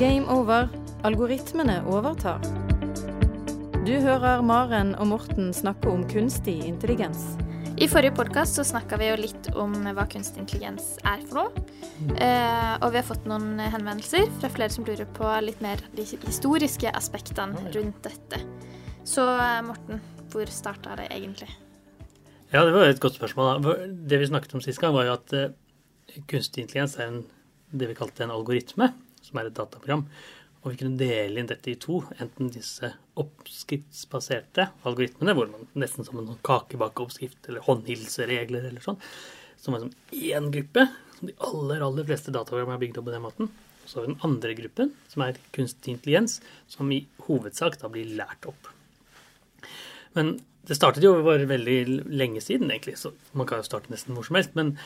Game over. Algoritmene overtar. Du hører Maren og Morten snakke om kunstig intelligens. I forrige podkast så snakka vi jo litt om hva kunstig intelligens er for noe. Eh, og vi har fått noen henvendelser fra flere som lurer på litt mer de historiske aspektene rundt dette. Så eh, Morten, hvor starta det egentlig? Ja, det var et godt spørsmål. da. Det vi snakket om sist gang, var jo at eh, kunstig intelligens er en, det vi kalte en algoritme, som er et dataprogram. Og vi kunne dele inn dette i to. Enten disse oppskriftsbaserte algoritmene, hvor man nesten som en kakebakeoppskrift eller håndhilseregler eller sånn, som er som én gruppe, som de aller, aller fleste dataprogram er bygd opp på den måten. Så har vi den andre gruppen, som er kunstig intelligens, som i hovedsak da blir lært opp. Men det startet jo for veldig lenge siden, egentlig, så man kan jo starte nesten hvor som helst. Men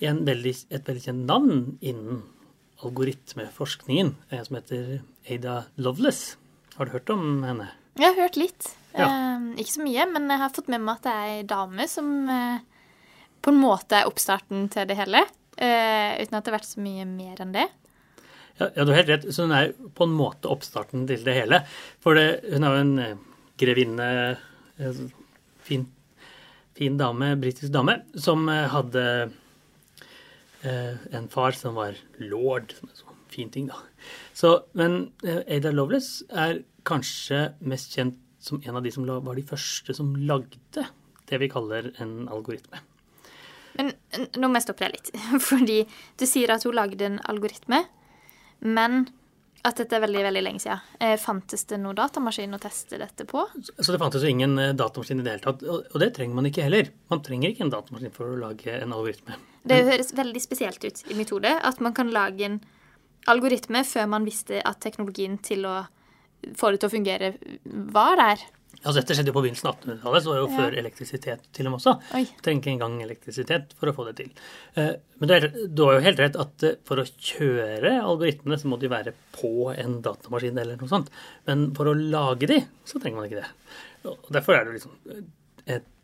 veldig, et veldig kjent navn innen algoritmeforskningen, en som heter Ada Loveless. Har du hørt om henne? Jeg har hørt litt. Ja. Eh, ikke så mye, men jeg har fått med meg at det er ei dame som eh, på en måte er oppstarten til det hele. Eh, uten at det har vært så mye mer enn det. Ja, ja, du har helt rett. Så hun er på en måte oppstarten til det hele. For det, hun er jo en eh, grevinne, eh, fin, fin dame, britisk dame, som eh, hadde en far som var lord. som er en sånn fin ting, da. Så, men Ada Loveless er kanskje mest kjent som en av de som var de første som lagde det vi kaller en algoritme. Men nå må jeg stoppe deg litt. Fordi du sier at hun lagde en algoritme, men at dette er veldig veldig lenge siden. Eh, fantes det noen datamaskin å teste dette på? Så det fantes jo ingen eh, datamaskin i det hele tatt. Og det trenger man ikke heller. Man trenger ikke en datamaskin for å lage en algoritme. Det høres veldig spesielt ut i mitt hode at man kan lage en algoritme før man visste at teknologien til å få det til å fungere var der. Altså Dette skjedde jo på begynnelsen av 1800-tallet, så var det jo ja. før elektrisitet til og med også. Oi. Trenger ikke engang elektrisitet for å få det til. Eh, men du har jo helt rett at eh, for å kjøre algoritmene, så må de være på en datamaskin eller noe sånt. Men for å lage de, så trenger man ikke det. Og Derfor er det liksom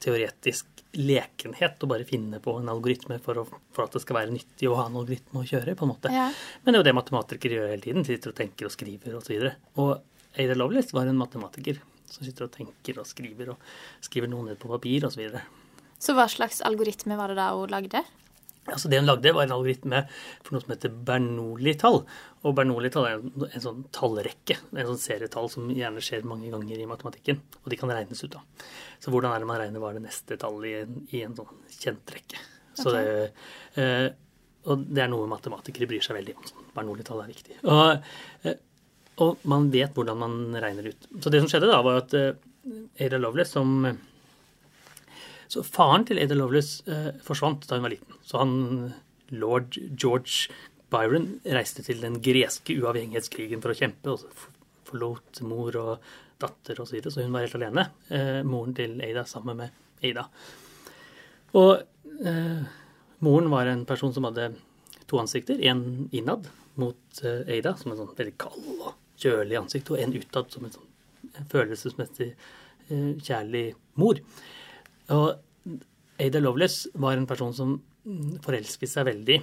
teoretisk lekenhet å bare finne på en algoritme for, å, for, at det skal være nyttig å ha en algoritme å kjøre. på en måte. Ja. Men det er jo det matematikere gjør hele tiden. De sitter og tenker og skriver osv. Og, og Ada Lovelace var en matematiker som sitter og tenker og skriver, og skriver noe ned på papir osv. Så, videre. så hva slags algoritme var det da hun lagde? Altså Det hun lagde, var en algoritme for noe som heter Bernoulli-tall. Og Bernoulli-tall er en, en, sånn tallrekke, en sånn serietall som gjerne skjer mange ganger i matematikken. Og de kan regnes ut av. Så hvordan er det man regner hva er det neste tallet i en, i en sånn kjent rekke. Så okay. det, eh, og det er noe matematikere bryr seg veldig om. Sånn. Bernoulli-tall er viktig. Og, eh, og, man vet hvordan man regner ut. Så det som skjedde da, var at eh, Ada Lovelace, som så faren til Ada Lovelace eh, forsvant da hun var liten. Så han, lord George Byron reiste til den greske uavhengighetskrigen for å kjempe, og forlot mor og datter osv., så, videre, så hun var helt alene. Eh, moren til Ada sammen med Ada. Og eh, moren var en person som hadde to ansikter. En innad mot eh, Ada, som en sånn veldig kald og kjølig ansikt, og en utad som en sånn følelsesmessig eh, kjærlig mor. Og Ada Lovelace var en person som forelsket seg veldig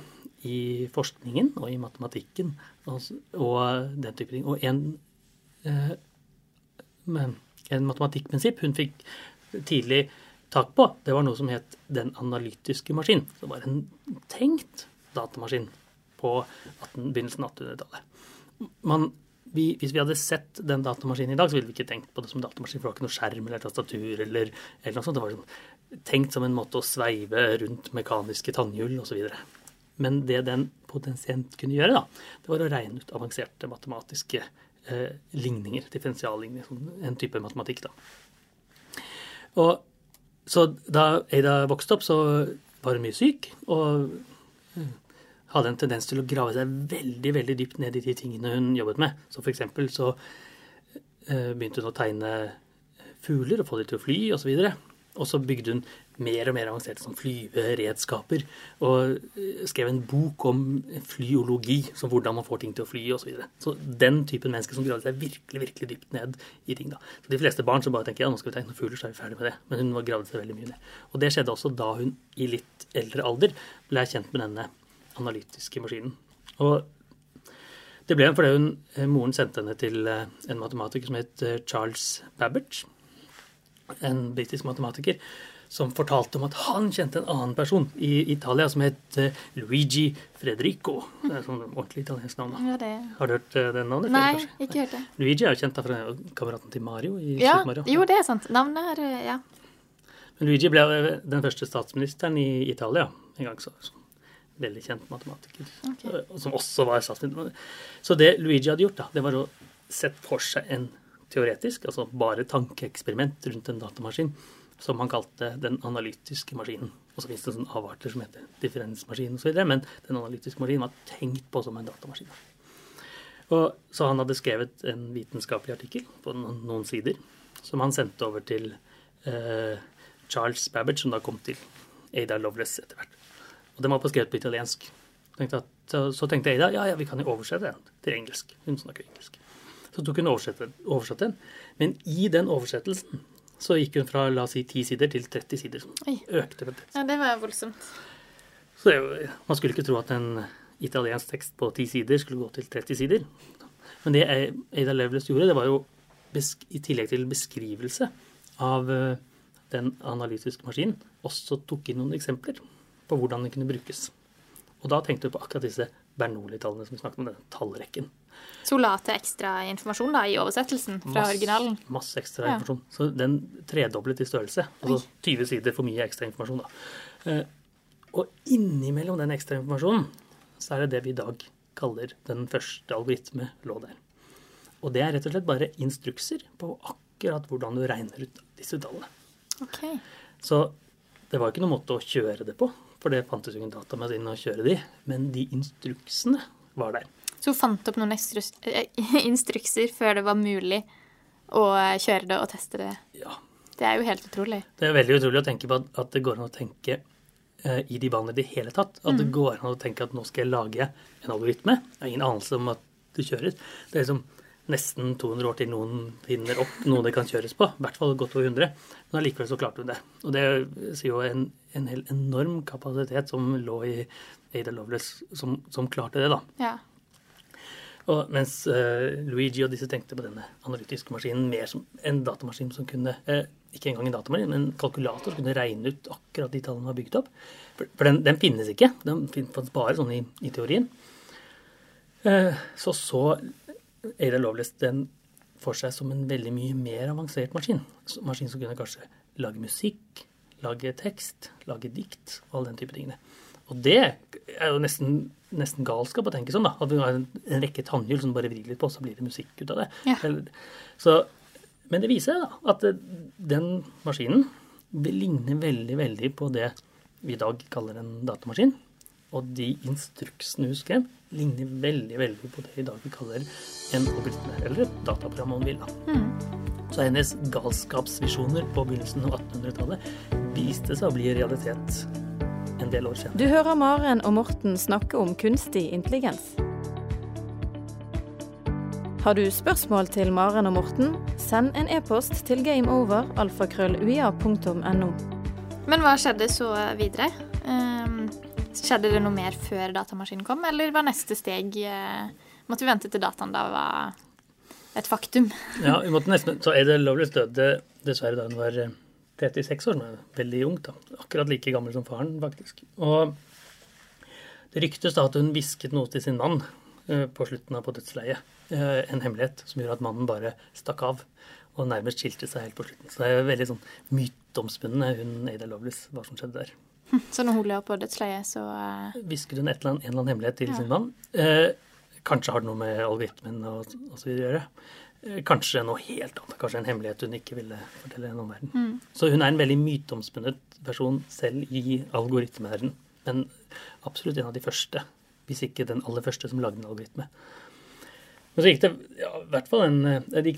i forskningen og i matematikken og, og den type ting. Og en, eh, en matematikkprinsipp hun fikk tidlig tak på, det var noe som het den analytiske maskin. Det var en tenkt datamaskin på 18, begynnelsen av 1800-tallet vi, hvis vi hadde sett den datamaskinen i dag, så ville vi ikke tenkt på det som datamaskin, for det var ikke noe skjerm eller tastatur eller, eller noe sånt. Det var sånn, tenkt som en måte å sveive rundt mekaniske tannhjul osv. Men det den potensielt kunne gjøre, da, det var å regne ut avanserte matematiske eh, ligninger, differensialligninger, sånn, en type matematikk, da. Og så da Ada vokste opp, så var hun mye syk, og hadde en tendens til å grave seg veldig veldig dypt ned i de tingene hun jobbet med. Så for eksempel så eh, begynte hun å tegne fugler og få dem til å fly osv. Og, så bygde hun mer og mer avanserte sånn flyveredskaper. Og eh, skrev en bok om flyologi, som hvordan man får ting til å fly osv. Så, videre. så den typen mennesker som gravde seg virkelig virkelig dypt ned i ting. da. Så De fleste barn som bare tenker ja, nå skal vi tegne fugler, så er vi ferdig med det. Men hun gravde seg veldig mye ned. Og det skjedde også da hun i litt eldre alder ble kjent med denne analytiske maskinen. Og Det ble fordi hun, moren sendte henne til eh, en matematiker som het eh, Charles Babbage. En britisk matematiker som fortalte om at han kjente en annen person i Italia som het eh, Luigi Fredrico. Det er sånn ordentlig italiensk navn. Ja, det... Har du hørt det navnet? Nei, før, ikke hørt det. Luigi er jo kjent fra kameraten til Mario i Ja, Super Mario. jo, det er sant. Navnet er Ja. Men Luigi ble den første statsministeren i Italia en gang. så Veldig kjent matematiker. Ok. eh, Som også var statsminister. Så det Luigi hadde gjort, da, det var å sette for seg en teoretisk, altså bare tankeeksperiment rundt en datamaskin, som han kalte den analytiske maskinen. Og så finnes det sånne avarter som heter differensmaskin osv., men den analytiske maskinen var tenkt på som en datamaskin. Og Så han hadde skrevet en vitenskapelig artikkel på noen, noen sider, som han sendte over til eh, Charles Babbage, som da kom til Ada Lovelace etter hvert. Og den var på skrevet på italiensk. Tenkte at, så, så tenkte Ada ja, ja, vi kan jo oversette den til engelsk. Hun snakker engelsk. Så tok hun oversatte den. Men i den oversettelsen så gikk hun fra la oss si 10 sider til 30 sider. Oi. økte med 30. ja, det var voldsomt. Så det, man skulle ikke tro at en italiensk tekst på 10 sider skulle gå til 30 sider. Men det Ada Lovelace gjorde, det var jo i tillegg til beskrivelse av eh, den analytiske maskinen, også tok inn noen eksempler på hvordan den kunne brukes. Og da tenkte vi på akkurat disse Bernoulli-tallene som vi snakket om, denne tallrekken. Så hun la til ekstra informasjon da, i oversettelsen fra Masse- originalen. Masse ekstra Ja. informasjon. Så den tredoblet i størrelse. Altså 20 sider for mye ekstra informasjon, da. Eh, Og innimellom den ekstra informasjonen, så er det det vi i dag kaller den første algoritme lå der. Og det er rett og slett bare instrukser på akkurat hvordan du regner ut disse tallene. Ok. Så det var ikke noen måte å kjøre det på, for det fantes jo ingen datamaskin å kjøre de. Men de instruksene var der. Så hun fant opp noen eh, instrukser før det var mulig å kjøre det og teste det. Ja, Det er jo helt utrolig. Det er veldig utrolig å tenke på at, at det går an å tenke eh, i de banene i det hele tatt. At det går an å tenke at nå skal jeg lage en algoritme. Jeg har ingen anelse om at det kjøres. Det er liksom nesten 200 år til noen finner opp noe det kan kjøres på. I hvert fall godt over 100. Men allikevel så klarte hun det. Og det sier jo en, en hel enorm kapasitet som lå i Ada Lovelace, som, som klarte det, da. Ja. Og mens uh, Luigi og disse tenkte på denne analytiske maskinen mer som en datamaskin som kunne uh, Ikke engang en datamaskin, men en kalkulator som kunne regne ut akkurat de tallene var bygd opp. For, for den, den finnes ikke. Den finnes bare sånn i, i teorien. Uh, så så Ada Lovelace den for seg som en veldig mye mer avansert maskin. Maskin som kunne kanskje lage musikk, lage tekst, lage dikt og alle den type tingene. Og det er jo nesten, nesten galskap å tenke sånn, da. At vi har en, en rekke tannhjul som bare vrir litt på, så blir det musikk ut av det. Ja. Så, men det viser seg at eh, den maskinen vil ligne veldig, veldig på det vi i dag kaller en datamaskin. Og de instruksene hun skrev, ligner veldig veldig på det i dag vi kaller en algoritme, eller et dataprogram om du vil. da. Så hennes galskapsvisjoner på begynnelsen av 1800-tallet viste seg å bli realitet en del år senere. Du hører Maren og Morten snakke om kunstig intelligens. Har du spørsmål til Maren og Morten, send en e-post til gameover.alfakrølluia.no. Men hva skjedde så videre? Ehm, skjedde det noe mer før datamaskinen kom, eller var neste steg eh, Måtte vi vente til dataen da var et faktum? Ja, vi måtte nesten, så Ada Lovelace døde dessverre da hun var eh, 36 år, men veldig ung. da. Akkurat like gammel som faren, faktisk. Og det ryktes da at hun hvisket noe til sin mann eh, på slutten av på dødsleiet. Eh, En hemmelighet som gjorde at mannen bare stakk av og nærmest skilte seg helt på slutten. Så det er veldig sånn myteomspunnet hun Ada Lovelace, hva som skjedde der. Så når hun lå på dødsleiet, så Hvisker hun et eller annet, en eller annen hemmelighet til Ja. sin mann? Eh, kanskje har det noe med algoritmen og, og så videre å gjøre. Eh, Kanskje noe helt annet. Kanskje en hemmelighet hun ikke ville fortelle en omverden. Så hun er en veldig myteomspunnet person selv i algoritmeverdenen. Men absolutt en av de første, hvis ikke den aller første som lagde en algoritme. Men så gikk det ja, i hvert fall en, eh,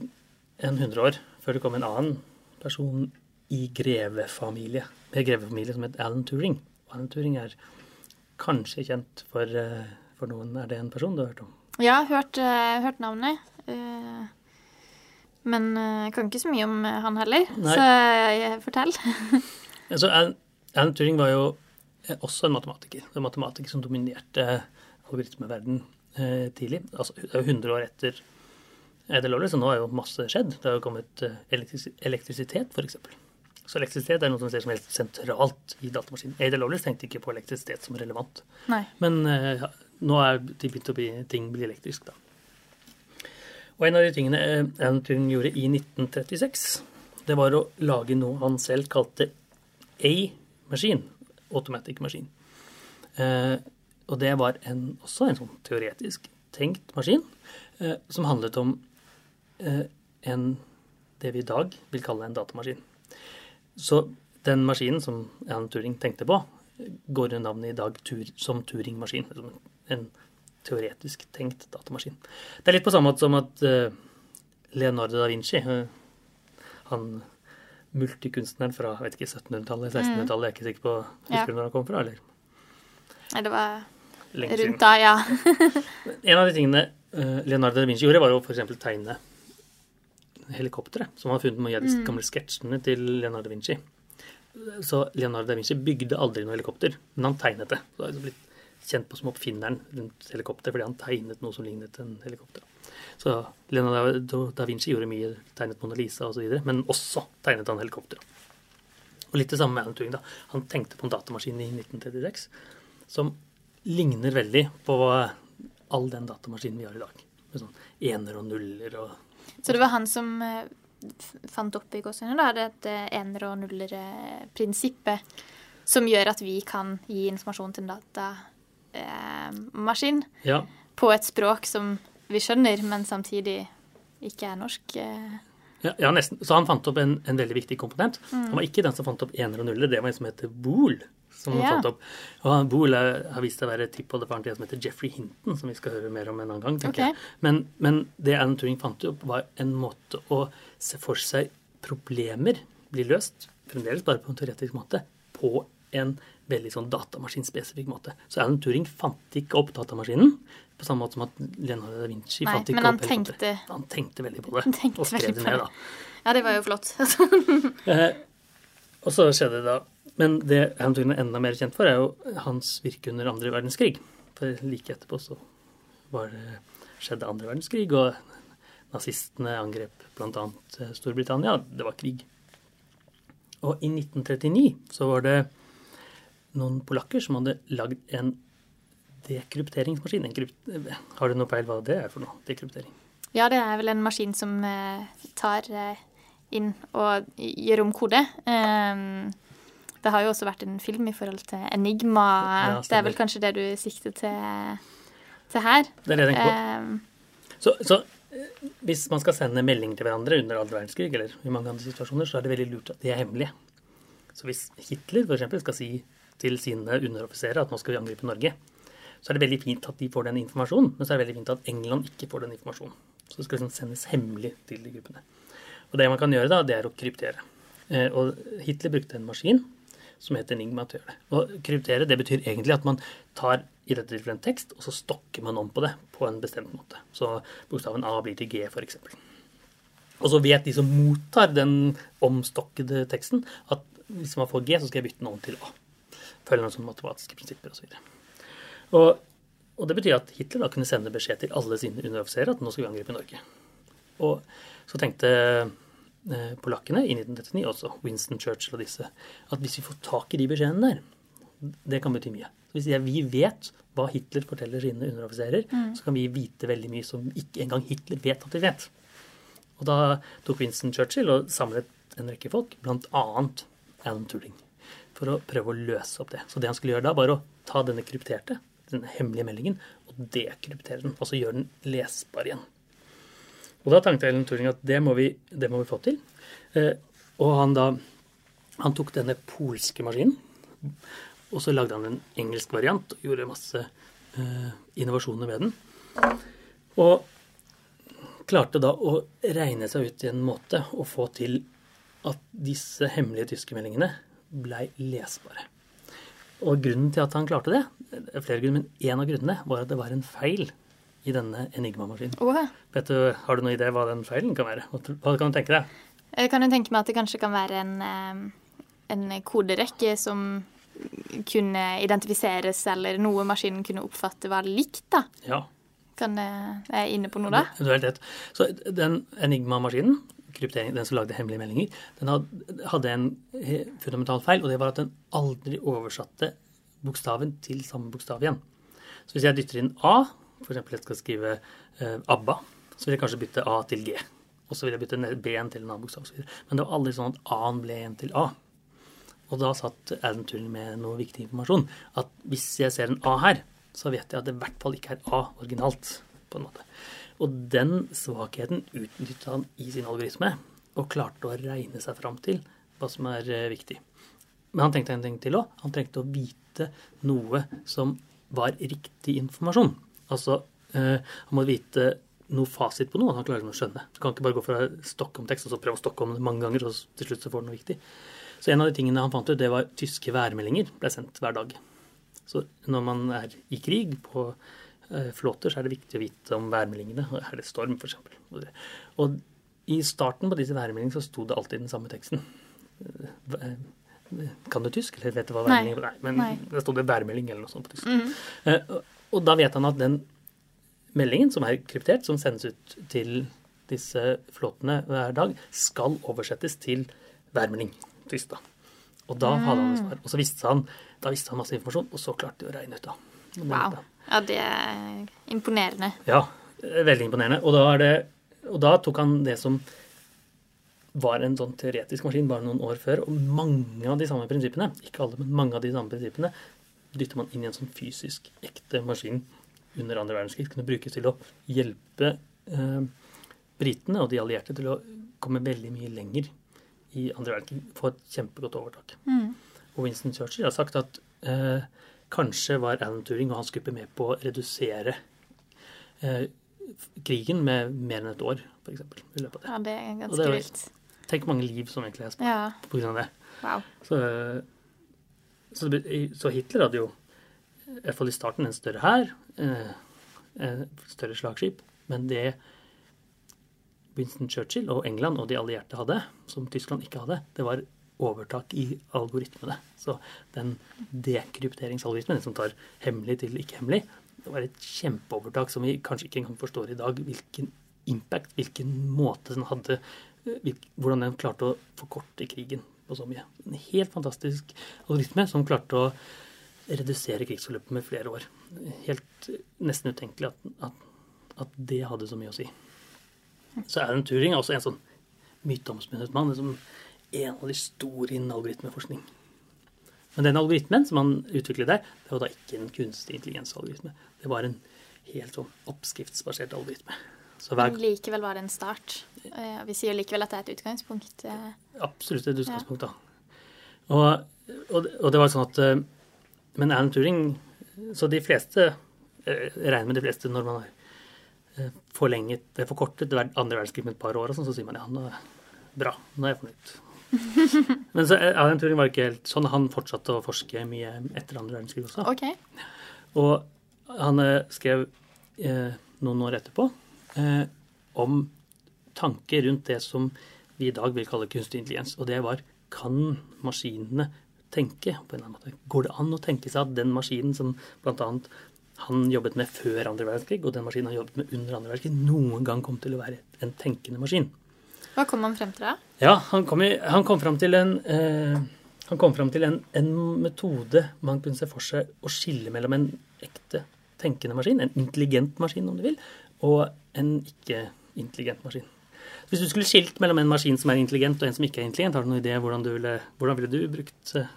en 100 år før det kom en annen person i grevefamilie, med grevefamilie som het Alan Turing. Alan Turing er kanskje kjent for, eh, for noen. Er det en person du har hørt om? Ja, hørt, eh, hørt navnet. eh, men jeg kan ikke så mye om han heller, Nei. så jeg fortell. Altså, Alan, Alan Turing var jo også en matematiker. En matematiker som dominerte algoritmeverden eh, tidlig. Altså, det er jo 100 år etter Ada Lovelace, så nå har jo masse skjedd. Det har jo kommet elektris elektrisitet, f.eks. Så elektrisitet er noe som ser som helt sentralt i datamaskinen. Ada Lovelace tenkte ikke på elektrisitet som relevant. Nei. Men eh, ja, nå er det begynt å bli ting blir elektrisk, da. Og en av de tingene eh, Alan gjorde i 1936, det var å lage noe han selv kalte A-maskin. Automatic maskin. Eh, og det var en, også en sånn teoretisk tenkt maskin eh, som handlet om eh, en, det vi i dag vil kalle en datamaskin. Så den maskinen som Alan Turing tenkte på, går under navnet i dag tur, som Turing-maskin. En teoretisk tenkt datamaskin. Det er litt på samme måte som at eh, Leonardo da Vinci, eh, han multikunstneren fra vet ikke, 1700-tallet, 1600-tallet, jeg er ikke sikker på husker du når han kom fra, eller Nei, det var lenge siden. rundt da, ja. En av de tingene eh, Leonardo da Vinci gjorde, var å f.eks. tegne helikoptre, som har funnet med av de gamle sketsjene til Leonardo da Vinci. Så Leonardo da Vinci bygde aldri noe helikopter, men han tegnet det. Så han er blitt kjent på som oppfinneren rundt helikopter, fordi han tegnet noe som lignet en helikopter. Så Leonardo da Vinci gjorde mye, tegnet Mona Lisa osv., men også tegnet han helikopter. Og litt det samme med Alan Turing. da. Han tenkte på en datamaskin i 1936 som ligner veldig på all den datamaskinen vi har i dag. Med sånn ener og nuller og Så det var han som eh, fant opp i gåsehudene, dette ener- og nuller-prinsippet, som gjør at vi kan gi informasjon til en datamaskin Ja. på et språk som vi skjønner, men samtidig ikke er norsk. eh. Ja, ja, nesten. Så han fant opp en, en veldig viktig komponent. Mm. Han var ikke den som fant opp ener og nuller, det var en som heter Boole. Som Ja. fant opp. Og han- Boole har vist seg å være tippoldefaren til en som heter Jeffrey Hinton, som vi skal høre mer om en annen gang. tenker okay. jeg. Men, men det Alan Turing fant opp, var en måte å se for seg problemer bli løst, fremdeles bare på en teoretisk måte, på en veldig sånn datamaskinspesifikk måte. Så Alan Turing fant ikke opp datamaskinen, på samme måte som at Leonardo da Vinci Nei, fant ikke opp helikopter. Han tenkte veldig på det, og skrev det ned, da. Ja, det var jo flott. Eh, og så skjedde det da Men det Hamilton er enda mer kjent for, er jo hans virke under andre verdenskrig. For like etterpå så det, skjedde andre verdenskrig, og nazistene angrep bl.a. Storbritannia. Det var krig. Og i 1939 så var det noen polakker som hadde lagd en dekrypteringsmaskin. En krypt, har du noe peil hva det er for noe? Dekryptering? Ja, det er vel en maskin som eh, tar eh, inn og gjøre om kode. Um, det har jo også vært en film i forhold til Enigma. Ja, det er vel kanskje det du sikter til, til her. Det er det jeg tenker på. Um, Så, så eh, hvis man skal sende melding til hverandre under andre verdenskrig, eller i mange andre situasjoner, så er det veldig lurt at de er hemmelige. Så hvis Hitler f.eks. skal si til sine underoffiserer at nå skal vi angripe Norge, så er det veldig fint at de får den informasjonen, men så er det veldig fint at England ikke får den informasjonen. Så det skal liksom sendes hemmelig til de gruppene. Og det man kan gjøre da, det er å kryptere. Eh, Og Hitler brukte en maskin som heter Enigma til å gjøre det. Og kryptere det betyr egentlig at man tar i dette tilfellet en tekst, og så stokker man om på det på en bestemt måte. Så bokstaven A blir til G, f.eks. Og så vet de som mottar den omstokkede teksten, at hvis man får G, så skal jeg bytte den om til A. Følge noen sånne matematiske prinsipper osv. Og, og det betyr at Hitler da kunne sende beskjed til alle sine underoffiserer at nå skal vi angripe Norge. Og så tenkte eh, polakkene i 1939, også Winston Churchill og disse, at hvis vi får tak i de beskjedene der, det kan bety mye. Så hvis vi vet hva Hitler forteller sine underoffiserer, så kan vi vite veldig mye som ikke engang Hitler vet at de vet. Og da tok Winston Churchill og samlet en rekke folk, annet Alan Turing, for å prøve å løse opp det. Så det han skulle gjøre da, var å ta denne krypterte, denne hemmelige meldingen, og dekryptere den, og så gjøre den lesbar igjen. Og da tenkte Ellen Turing at det må vi, det må vi få til. Eh, og han da han tok denne polske maskinen, og så lagde han en engelsk variant og gjorde masse eh, innovasjoner med den. Og klarte da å regne seg ut i en måte å få til at disse hemmelige tyske meldingene blei lesbare. Og grunnen til at han klarte det, er flere grunner, men én av grunnene var at det var en feil i denne Enigma-maskinen. Vet du, Har du noen idé hva den feilen kan være? Hva kan du tenke deg? Jeg kan jo tenke meg at det kanskje kan være en, eh, en koderekke som kunne identifiseres, eller noe maskinen kunne oppfatte var likt, da. Ja, Kan jeg er jeg inne på noe da? Du er helt rett. Så den Enigma-maskinen, den som lagde hemmelige meldinger, den hadde en eh, fundamental feil, og det var at den aldri oversatte bokstaven til samme bokstav igjen. Så hvis jeg dytter inn A, f.eks. jeg skal skrive eh, ABBA, så vil jeg kanskje bytte A til G. Og så vil jeg bytte B-en til en annen bokstav. osv. Men det var aldri sånn at A-en ble en til A. Og da satt Adam Turing med noe viktig informasjon. At hvis jeg ser en A her, så vet jeg at det i hvert fall ikke er A originalt. på en måte. Og den svakheten utnyttet han i sin algoritme, og klarte å regne seg fram til hva som er eh, viktig. Men han tenkte en ting til òg. Han trengte å vite noe som var riktig informasjon. Altså, eh, han må vite noe fasit på noe han klarer å skjønne. Du kan ikke bare gå fra Stockholm-tekst og så prøve å det mange ganger, og til slutt så får du noe viktig. Så en av de tingene han fant ut, det var tyske værmeldinger ble sendt hver dag. Så når man er i krig på eh, flåter, så er det viktig å vite om værmeldingene. Er det storm, f.eks.? Og i starten på disse værmeldingene så sto det alltid den samme teksten. Eh, eh, Kan du tysk, eller vet du hva værmelding er? Nei, men Nei. det sto det værmelding eller noe sånt på tysk. Mhm. Eh, og- da vet han at den meldingen som er kryptert, som sendes ut til disse flåtene hver dag, skal oversettes til værmelding. Tysta. Og da hadde han et svar. Og så visste han, da visste han masse informasjon, og så klarte de å regne ut, da. Wow. Ja, det er imponerende. Ja, veldig imponerende. Og da, det, og da tok han det som var en sånn teoretisk maskin bare noen år før, og mange av de samme prinsippene, ikke alle, men mange av de samme prinsippene, dytter man inn i en sånn fysisk ekte maskin under andre verdenskrig. Kunne brukes til å hjelpe eh, britene og de allierte til å komme veldig mye lenger i andre verdenskrig, få et kjempegodt overtak. Mm. Og Winston Churchill har sagt at eh, kanskje var Alan Turing og hans gruppe med på å redusere eh, krigen med mer enn et år, f.eks. i løpet av det. Ja, det er ganske vilt. Tenk mange liv som egentlig er spart Ja, av det. wow. Så, eh, så, så Hitler hadde jo, i hvert fall i starten, en større hær, eh, eh, større slagskip, men det Winston Churchill og England og de allierte hadde, som Tyskland ikke hadde, det var overtak i algoritmene. Så den dekrypteringsalgoritmen, den som tar hemmelig til ikke hemmelig, det var et kjempeovertak som vi kanskje ikke engang forstår i dag. Hvilken impact, hvilken måte den hadde, eh, hvordan den klarte å forkorte krigen på så mye. En helt fantastisk algoritme som klarte å redusere krigsforløpet med flere år. Helt nesten utenkelig at, at, at det hadde så mye å si. Så Alan Turing er også en sånn myteomspunnet mann. Liksom en av de store innen algoritmeforskning. Men den algoritmen som han utviklet der, det var da ikke en kunstig intelligensalgoritme. Det var en helt sånn oppskriftsbasert algoritme. Så hver, Men likevel var det en start. Eh, Vi sier likevel at det er et utgangspunkt. eh. absolutt et utgangspunkt, da. Og, og, og det var sånn at eh, Men Alan Turing Så de fleste Jeg regner med de fleste når man har forlenget, det forkortet det andre verdenskrig med et par år, og sånn, så sier man ja, nå er bra, nå er jeg fornøyd. Men så Alan Turing var ikke helt sånn. Han fortsatte å forske mye etter andre verdenskrig også. OK. Og han skrev eh, noen år etterpå eh, om tanker rundt det som vi i dag vil kalle kunstig intelligens. Og det var kan maskinene tenke på en eller annen måte? Går det an å tenke seg at den maskinen som bl.a. han jobbet med før andre verdenskrig, og den maskinen han jobbet med under andre verdenskrig, noen gang kom til å være en tenkende maskin? Hva kom han frem til da? Ja, han kom, i, han kom frem til, en, eh, han kom fram til en, en metode man kunne se for seg å skille mellom en ekte tenkende maskin, en intelligent maskin om du vil, og en ikke-intelligent maskin. Hvis du skulle skilt mellom en maskin som er intelligent og en som ikke er intelligent, har du noen idé hvordan, du ville, hvordan ville du brukt eh,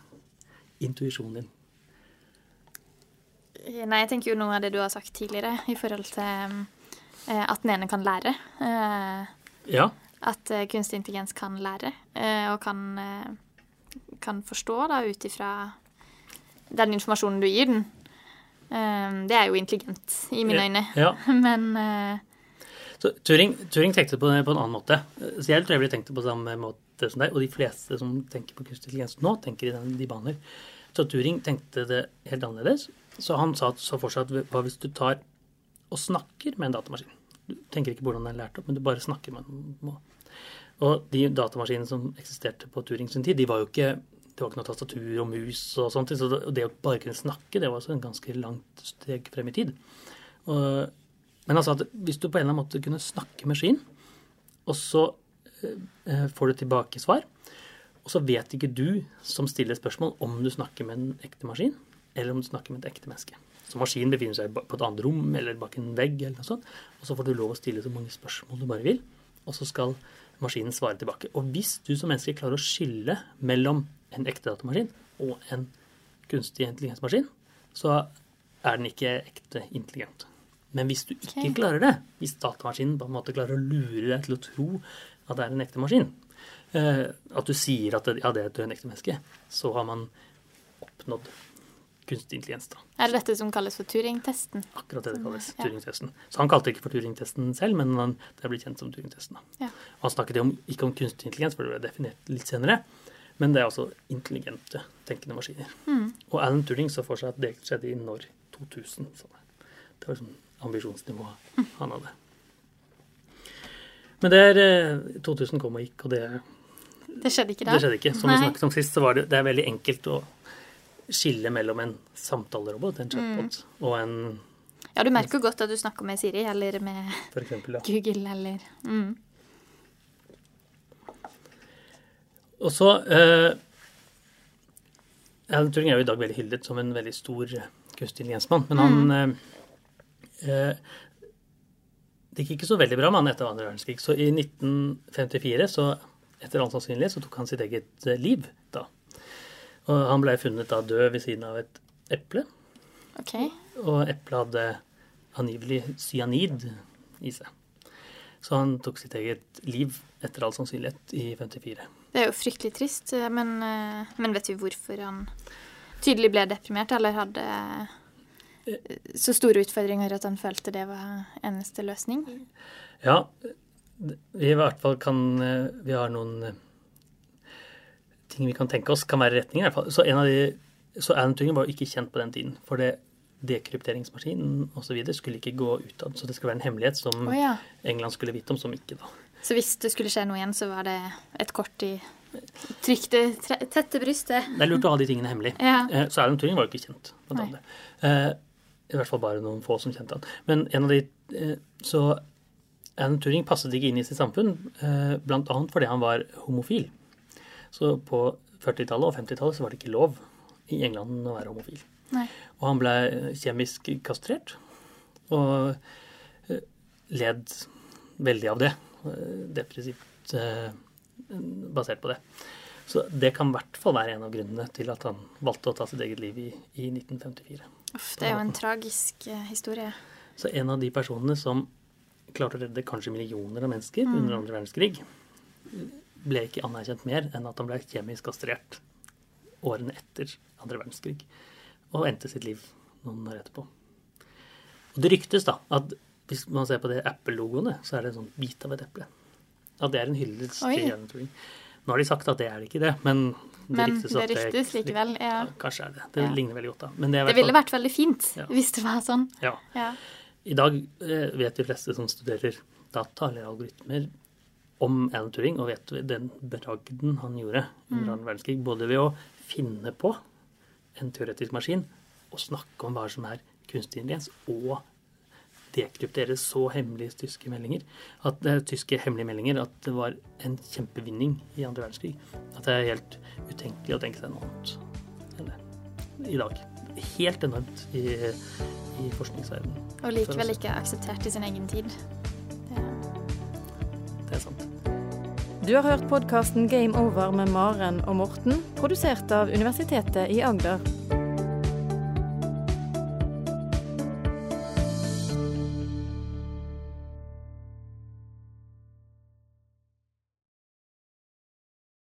intuisjonen din? Nei, jeg tenker jo noe av det du har sagt tidligere, i forhold til eh, at den ene kan lære. Eh, Ja, At kunstig intelligens kan lære, og kan, kan forstå da ut ifra den informasjonen du gir den. Det er jo intelligent i mine øyne. ja. Men Turing, Turing tenkte på det på en annen måte. Så jeg tror jeg ville tenkt det på samme måte som deg. Og de fleste som tenker på kunstig intelligens nå, tenker i den, de baner. Så Turing tenkte det helt annerledes. Så han sa så for seg at hva hvis du tar og snakker med en datamaskin? Du tenker ikke hvordan den er lært opp, men du bare snakker med den. Og de datamaskinene som eksisterte på Turing sin tid, de var jo ikke det var ikke noe tastatur og mus og sånt. Så det å bare kunne snakke, det var også en ganske langt steg frem i tid. Og Men altså at hvis du på en eller annen måte kunne snakke med skien, og så eh, får du tilbake svar, og så vet ikke du som stiller spørsmål om du snakker med en ekte maskin, eller om du snakker med et ekte menneske. Så maskinen befinner seg på et annet rom eller bak en vegg, eller noe sånt, og så får du lov å stille så mange spørsmål du bare vil, og så skal maskinen svare tilbake. Og hvis du som menneske klarer å skille mellom en ekte datamaskin og en kunstig intelligensmaskin, så er den ikke ekte intelligent. Men hvis du ikke okay. klarer det, hvis datamaskinen på en måte klarer å lure deg til å tro at det er en ekte maskin, eh, at du sier at det, ja, det er et ekte menneske, så har man oppnådd kunstig intelligens. da. Er det dette som kalles for Turing-testen? Akkurat det det kalles. Ja. Turing-testen. Så han kalte det ikke for Turing-testen selv, men han, det er blitt kjent som Turing-testen. Ja. Han snakket om, ikke om kunstig intelligens, for det ble definert litt senere, men det er altså intelligente tenkende maskiner. Mm. Og Alan Turing så for seg at det skjedde i når 2000. Så det var liksom ambisjonsnivået han hadde. Men det er eh, 2000 kom og gikk, og det, Det skjedde ikke da? det skjedde ikke. Som Nei. vi snakket om sist, så var det, det er veldig enkelt å skille mellom en samtalerobot, en chatbot, Mm. og en Ja, du merker jo godt at du snakker med Siri eller med eksempel, ja. Google eller mm. Og så eh, Alan Turing er jo i dag veldig hyllet som en veldig stor eh, kunstig intelligensmann, men han mm. eh, Det gikk ikke så veldig bra med han etter andre verdenskrig. Så i 1954, så etter all sannsynlighet, så tok han sitt eget eh, liv da. Og han ble funnet da død ved siden av et eple, Okay. og eplet hadde angivelig cyanid i seg. Så han tok sitt eget liv etter all sannsynlighet i 54. Det er jo fryktelig trist, men, eh, men vet vi hvorfor han tydelig ble deprimert, eller hadde eh, så store utfordringer at han følte det var eneste løsning? Ja, vi i hvert fall kan eh, Vi har noen eh, ting vi kan tenke oss kan være retninger. i hvert fall. Så en av de, så Alan Turing var jo ikke kjent på den tiden. For det dekrypteringsmaskinen osv. skulle ikke gå utad. Så det skulle være en hemmelighet som oh, ja. England skulle vite om, som ikke da. Så hvis det skulle skje noe igjen, så var det et kort i trykte, tette brystet? Det er lurt å ha de tingene hemmelig. Ja. Eh, Så Alan Turing var jo ikke kjent. Blant annet. Eh, I hvert fall bare noen få som kjente han. Men en av de eh, Så Alan Turing passet ikke inn i sitt samfunn, bl.a. blant annet fordi han var homofil. Så på 40-tallet og 50-tallet så var det ikke lov i England å være homofil. Nei. Og han ble eh, kjemisk kastrert og eh, led veldig av det. eh, Depressivt eh, basert på det. Så det kan i hvert fall være en av grunnene til at han valgte å ta sitt eget liv i, i 1954. Uff, det er jo en tragisk eh, historie. Så en av de personene som klarte å redde kanskje millioner av mennesker Mm. under andre verdenskrig, ble ikke anerkjent mer enn at han ble kjemisk kastrert årene etter andre verdenskrig. Og endte sitt liv noen år etterpå. Og det ryktes da at hvis man ser på det Apple-logoene, så er det en sånn bit av et eple. At det er en hyllest til Turing. Nå har de sagt at det er ikke det, men det Men ryktes det ryktes likevel, ja. Kanskje er det. Det Ja. ligner veldig godt, da. Men det, Det ville vært veldig fint Ja. hvis det var sånn. ja. Ja. I dag eh, vet de fleste som studerer data eller algoritmer om Alan Turing, og vet den bragden han gjorde under annen verdenskrig, både ved å finne på en teoretisk maskin og snakke om hva som er kunstig intelligens, og dekryptere så hemmelige tyske meldinger, at det er tyske hemmelige meldinger, at det var en kjempevinning i andre verdenskrig. At det er helt utenkelig å tenke seg noe annet enn det i dag. Helt enormt i, i forskningsverdenen. Og likevel ikke akseptert i sin egen tid. Det, Det er sant. Du har hørt podkasten Game Over med Maren og Morten, produsert av Universitetet i Agder.